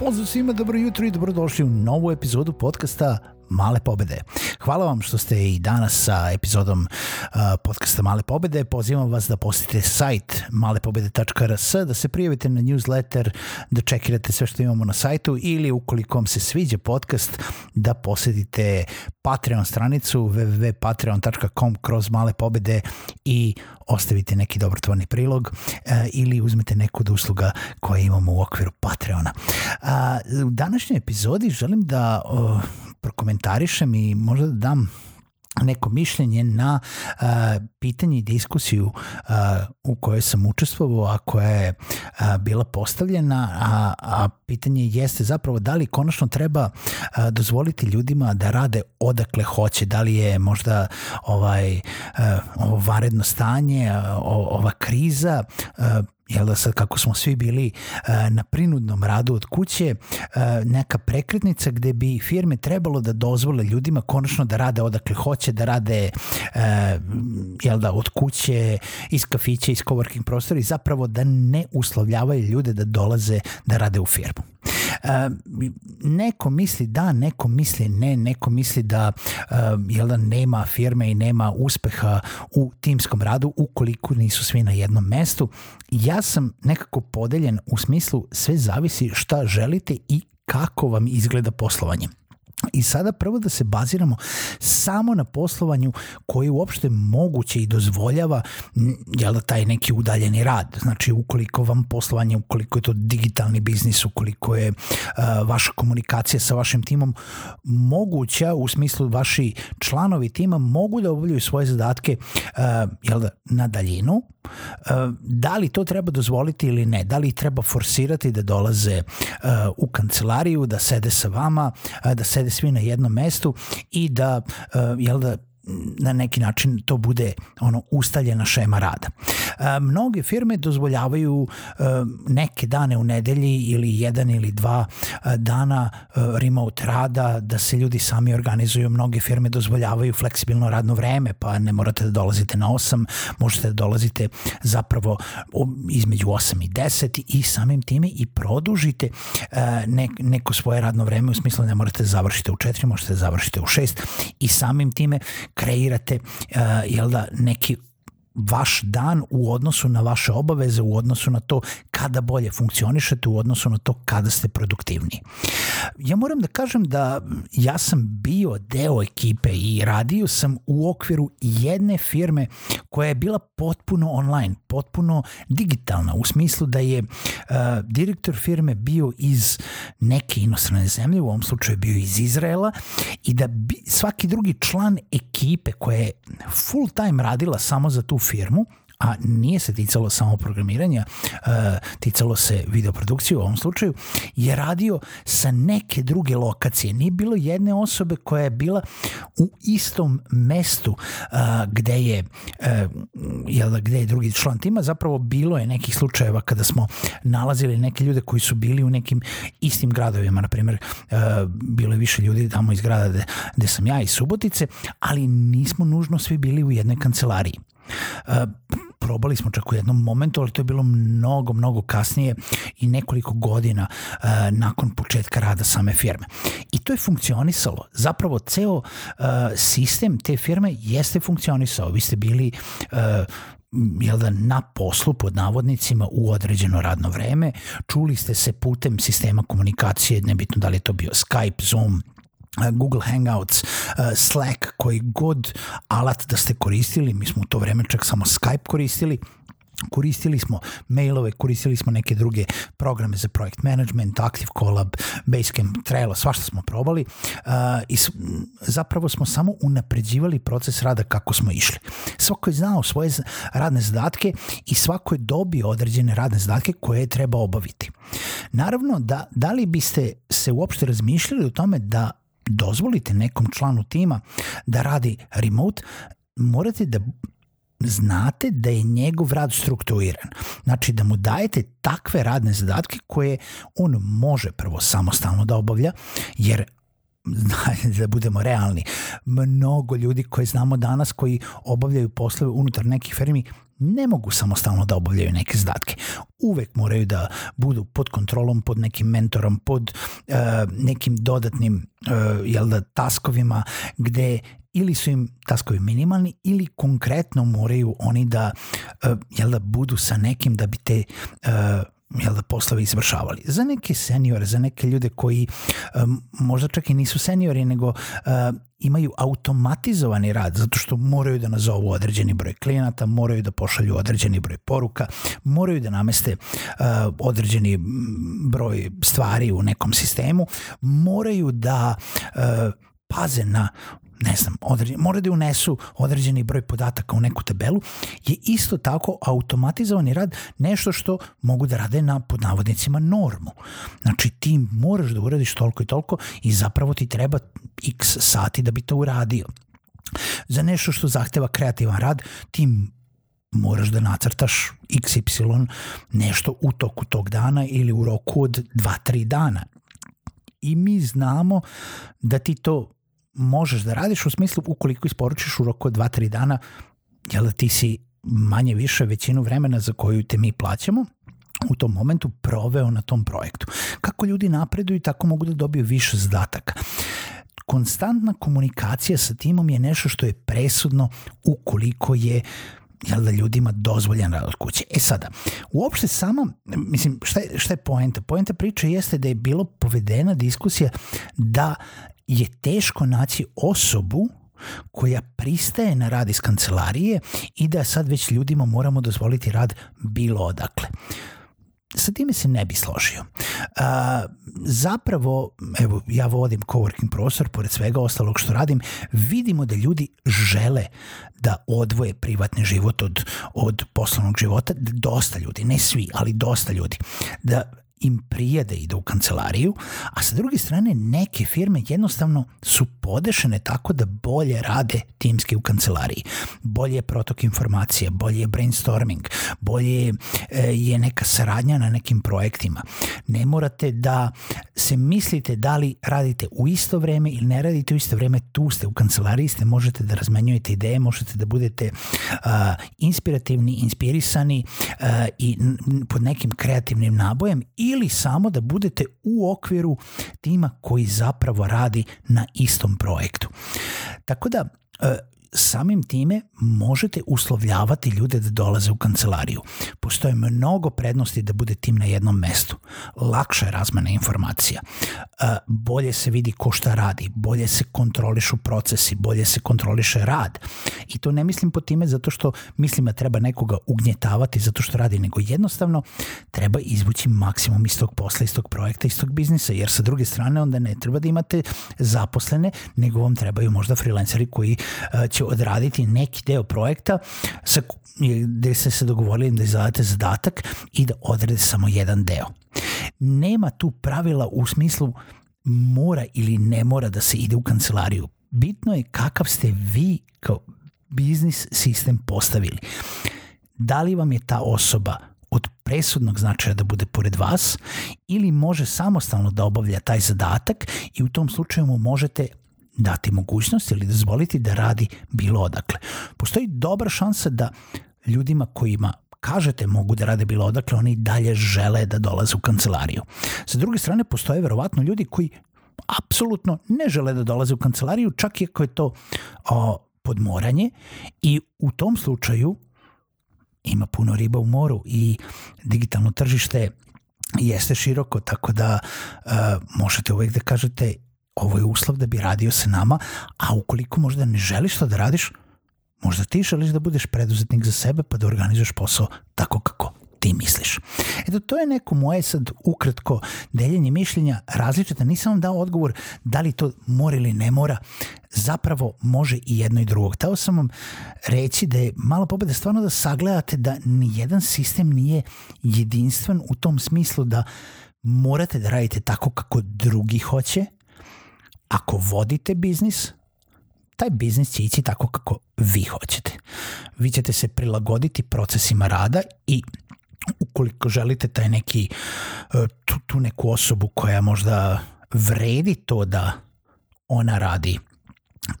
Pozdrav svima, dobro jutro i dobrodošli u novu epizodu podcasta Male pobede. Hvala vam što ste i danas sa epizodom uh, podcasta Male pobede. Pozivam vas da posjetite sajt malepobede.rs, da se prijavite na newsletter, da čekirate sve što imamo na sajtu ili ukoliko vam se sviđa podcast, da posjetite Patreon stranicu www.patreon.com kroz male pobede i ostavite neki dobrotvorni prilog uh, ili uzmete neku od usluga koje imamo u okviru Patreona. U današnjoj epizodi želim da prokomentarišem i možda da dam neko mišljenje na uh, pitanje i diskusiju uh, u kojoj sam učestvovao, a koja je uh, bila postavljena, a, a pitanje jeste zapravo da li konačno treba uh, dozvoliti ljudima da rade odakle hoće, da li je možda ovaj uh, ovo varedno stanje, uh, ova kriza uh, jel da sad kako smo svi bili uh, na prinudnom radu od kuće, uh, neka prekretnica gde bi firme trebalo da dozvole ljudima konačno da rade odakle hoće, da rade uh, jel da, od kuće, iz kafića, iz coworking prostora i zapravo da ne uslovljavaju ljude da dolaze da rade u firmu. Neko misli da, neko misli ne, neko misli da jel da nema firme i nema uspeha u timskom radu ukoliko nisu svi na jednom mestu. Ja sam nekako podeljen u smislu sve zavisi šta želite i kako vam izgleda poslovanje. I sada prvo da se baziramo samo na poslovanju koje je uopšte moguće i dozvoljava jel da taj neki udaljeni rad. Znači ukoliko vam poslovanje, ukoliko je to digitalni biznis, ukoliko je uh, vaša komunikacija sa vašim timom moguća u smislu vaši članovi tima mogu da obavljaju svoje zadatke uh, jel da, na daljinu, da li to treba dozvoliti ili ne, da li treba forsirati da dolaze u kancelariju, da sede sa vama, da sede svi na jednom mestu i da, uh, jel da, na neki način to bude ono ustaljena šema rada. E, mnoge firme dozvoljavaju e, neke dane u nedelji ili jedan ili dva e, dana e, remote rada da se ljudi sami organizuju. Mnoge firme dozvoljavaju fleksibilno radno vreme pa ne morate da dolazite na 8, možete da dolazite zapravo između 8 i 10 i samim time i produžite e, ne, neko svoje radno vreme u smislu ne morate da završite u 4, možete da završite u 6 i samim time kreirate uh, jel da, neki vaš dan u odnosu na vaše obaveze, u odnosu na to kada bolje funkcionišete, u odnosu na to kada ste produktivni. Ja moram da kažem da ja sam bio deo ekipe i radio sam u okviru jedne firme koja je bila potpuno online, potpuno digitalna, u smislu da je uh, direktor firme bio iz neke inostrane zemlje, u ovom slučaju bio iz Izraela i da bi, svaki drugi član ekipe koja je full time radila samo za tu firmu, a nije se ticalo samo programiranja, uh, ticalo se videoprodukcije u ovom slučaju, je radio sa neke druge lokacije. Nije bilo jedne osobe koja je bila u istom mestu uh, gde je uh, jel, da, gde je drugi član tima. Zapravo bilo je nekih slučajeva kada smo nalazili neke ljude koji su bili u nekim istim gradovima. Naprimer, uh, bilo je više ljudi tamo iz grada gde, gde sam ja iz Subotice, ali nismo nužno svi bili u jednoj kancelariji. Uh, probali smo čak u jednom momentu, ali to je bilo mnogo, mnogo kasnije i nekoliko godina uh, nakon početka rada same firme. I to je funkcionisalo. Zapravo ceo uh, sistem te firme jeste funkcionisao. Vi ste bili uh, jel da, na poslu pod navodnicima u određeno radno vreme. Čuli ste se putem sistema komunikacije, nebitno da li je to bio Skype, Zoom, Google Hangouts, Slack, koji god alat da ste koristili, mi smo u to vreme čak samo Skype koristili, koristili smo mailove, koristili smo neke druge programe za projekt management, Active Collab, Basecamp, Trello, svašta smo probali uh, i zapravo smo samo unapređivali proces rada kako smo išli. Svako je znao svoje radne zadatke i svako je dobio određene radne zadatke koje je treba obaviti. Naravno, da, da li biste se uopšte razmišljali o tome da dozvolite nekom članu tima da radi remote, morate da znate da je njegov rad strukturiran. Znači da mu dajete takve radne zadatke koje on može prvo samostalno da obavlja, jer da budemo realni, mnogo ljudi koje znamo danas koji obavljaju poslove unutar nekih firmi ne mogu samostalno da obavljaju neke zadatke. Uvek moraju da budu pod kontrolom, pod nekim mentorom, pod uh, nekim dodatnim uh, jel da, taskovima gde ili su im taskovi minimalni ili konkretno moraju oni da, uh, jel da budu sa nekim da bi te uh, jel da poslove izvršavali. Za neke seniore, za neke ljude koji um, možda čak i nisu seniori, nego uh, imaju automatizovani rad zato što moraju da nazovu određeni broj klijenata, moraju da pošalju određeni broj poruka, moraju da nameste uh, određeni broj stvari u nekom sistemu, moraju da uh, paze na ne znam, određen, moraju da unesu određeni broj podataka u neku tabelu, je isto tako automatizovani rad nešto što mogu da rade na podnavodnicima normu. Znači ti moraš da uradiš toliko i toliko i zapravo ti treba x sati da bi to uradio. Za nešto što zahteva kreativan rad, ti moraš da nacrtaš XY nešto u toku tog dana ili u roku od 2-3 dana. I mi znamo da ti to možeš da radiš u smislu ukoliko isporučiš u roku od 2-3 dana, jel da ti si manje više većinu vremena za koju te mi plaćamo, u tom momentu proveo na tom projektu. Kako ljudi napreduju, tako mogu da dobiju više zadataka. Konstantna komunikacija sa timom je nešto što je presudno ukoliko je jel da ljudima dozvoljen rad od kuće. E sada, uopšte sama, mislim, šta je, šta je poenta? Poenta priče jeste da je bilo povedena diskusija da je teško naći osobu koja pristaje na rad iz kancelarije i da sad već ljudima moramo dozvoliti rad bilo odakle. Sa time se ne bi složio. Zapravo, evo, ja vodim coworking prostor, pored svega ostalog što radim, vidimo da ljudi žele da odvoje privatni život od, od poslovnog života, dosta ljudi, ne svi, ali dosta ljudi, da im prije da ide u kancelariju, a sa druge strane neke firme jednostavno su podešene tako da bolje rade timski u kancelariji. Bolje je protok informacija, bolje je brainstorming, bolje e, je neka saradnja na nekim projektima. Ne morate da se mislite da li radite u isto vreme ili ne radite u isto vreme, tu ste u kancelariji, ste možete da razmenjujete ideje, možete da budete uh, inspirativni, inspirisani uh, i pod nekim kreativnim nabojem ili samo da budete u okviru tima koji zapravo radi na istom projektu. Tako da samim time možete uslovljavati ljude da dolaze u kancelariju. Postoje mnogo prednosti da bude tim na jednom mestu. Lakša je razmena informacija. E, bolje se vidi ko šta radi, bolje se kontrolišu procesi, bolje se kontroliše rad. I to ne mislim po time zato što mislim da treba nekoga ugnjetavati zato što radi, nego jednostavno treba izvući maksimum iz tog posla, iz tog projekta, iz tog biznisa, jer sa druge strane onda ne treba da imate zaposlene, nego vam trebaju možda freelanceri koji e, će će odraditi neki deo projekta sa, gde ste se dogovorili da izadate zadatak i da odrade samo jedan deo. Nema tu pravila u smislu mora ili ne mora da se ide u kancelariju. Bitno je kakav ste vi kao biznis sistem postavili. Da li vam je ta osoba od presudnog značaja da bude pored vas ili može samostalno da obavlja taj zadatak i u tom slučaju mu možete dati mogućnost ili dozvoliti da radi bilo odakle. Postoji dobra šansa da ljudima kojima kažete mogu da rade bilo odakle, oni dalje žele da dolaze u kancelariju. Sa druge strane, postoje verovatno ljudi koji apsolutno ne žele da dolaze u kancelariju, čak i ako je to o, podmoranje i u tom slučaju ima puno riba u moru i digitalno tržište jeste široko, tako da uh, možete uvek da kažete ovo je uslov da bi radio sa nama, a ukoliko možda ne želiš to da radiš, Možda ti želiš da budeš preduzetnik za sebe pa da organizuješ posao tako kako ti misliš. Eto, to je neko moje sad ukratko deljenje mišljenja različita. Nisam vam dao odgovor da li to mora ili ne mora. Zapravo može i jedno i drugo. Tao sam vam reći da je mala pobeda stvarno da sagledate da ni jedan sistem nije jedinstven u tom smislu da morate da radite tako kako drugi hoće. Ako vodite biznis, taj biznis će ići tako kako vi hoćete. Vi ćete se prilagoditi procesima rada i ukoliko želite taj neki e, tu, tu neku osobu koja možda vredi to da ona radi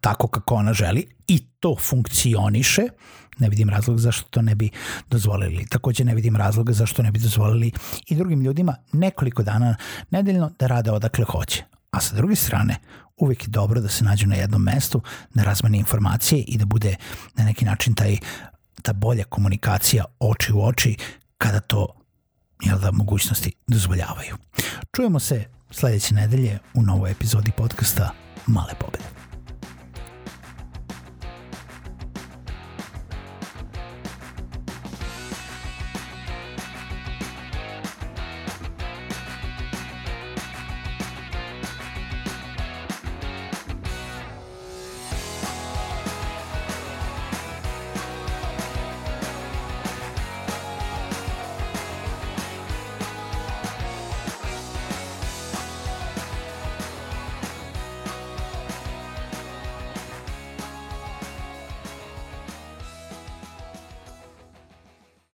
tako kako ona želi i to funkcioniše, ne vidim razlog zašto to ne bi dozvolili. Takođe ne vidim razloga zašto ne bi dozvolili i drugim ljudima nekoliko dana nedeljno da rade odakle hoće. A sa druge strane, uvek je dobro da se nađu na jednom mestu, da razmene informacije i da bude na neki način taj ta bolja komunikacija oči u oči kada to jel da, mogućnosti dozvoljavaju. Čujemo se sledeće nedelje u novoj epizodi podcasta Male pobede.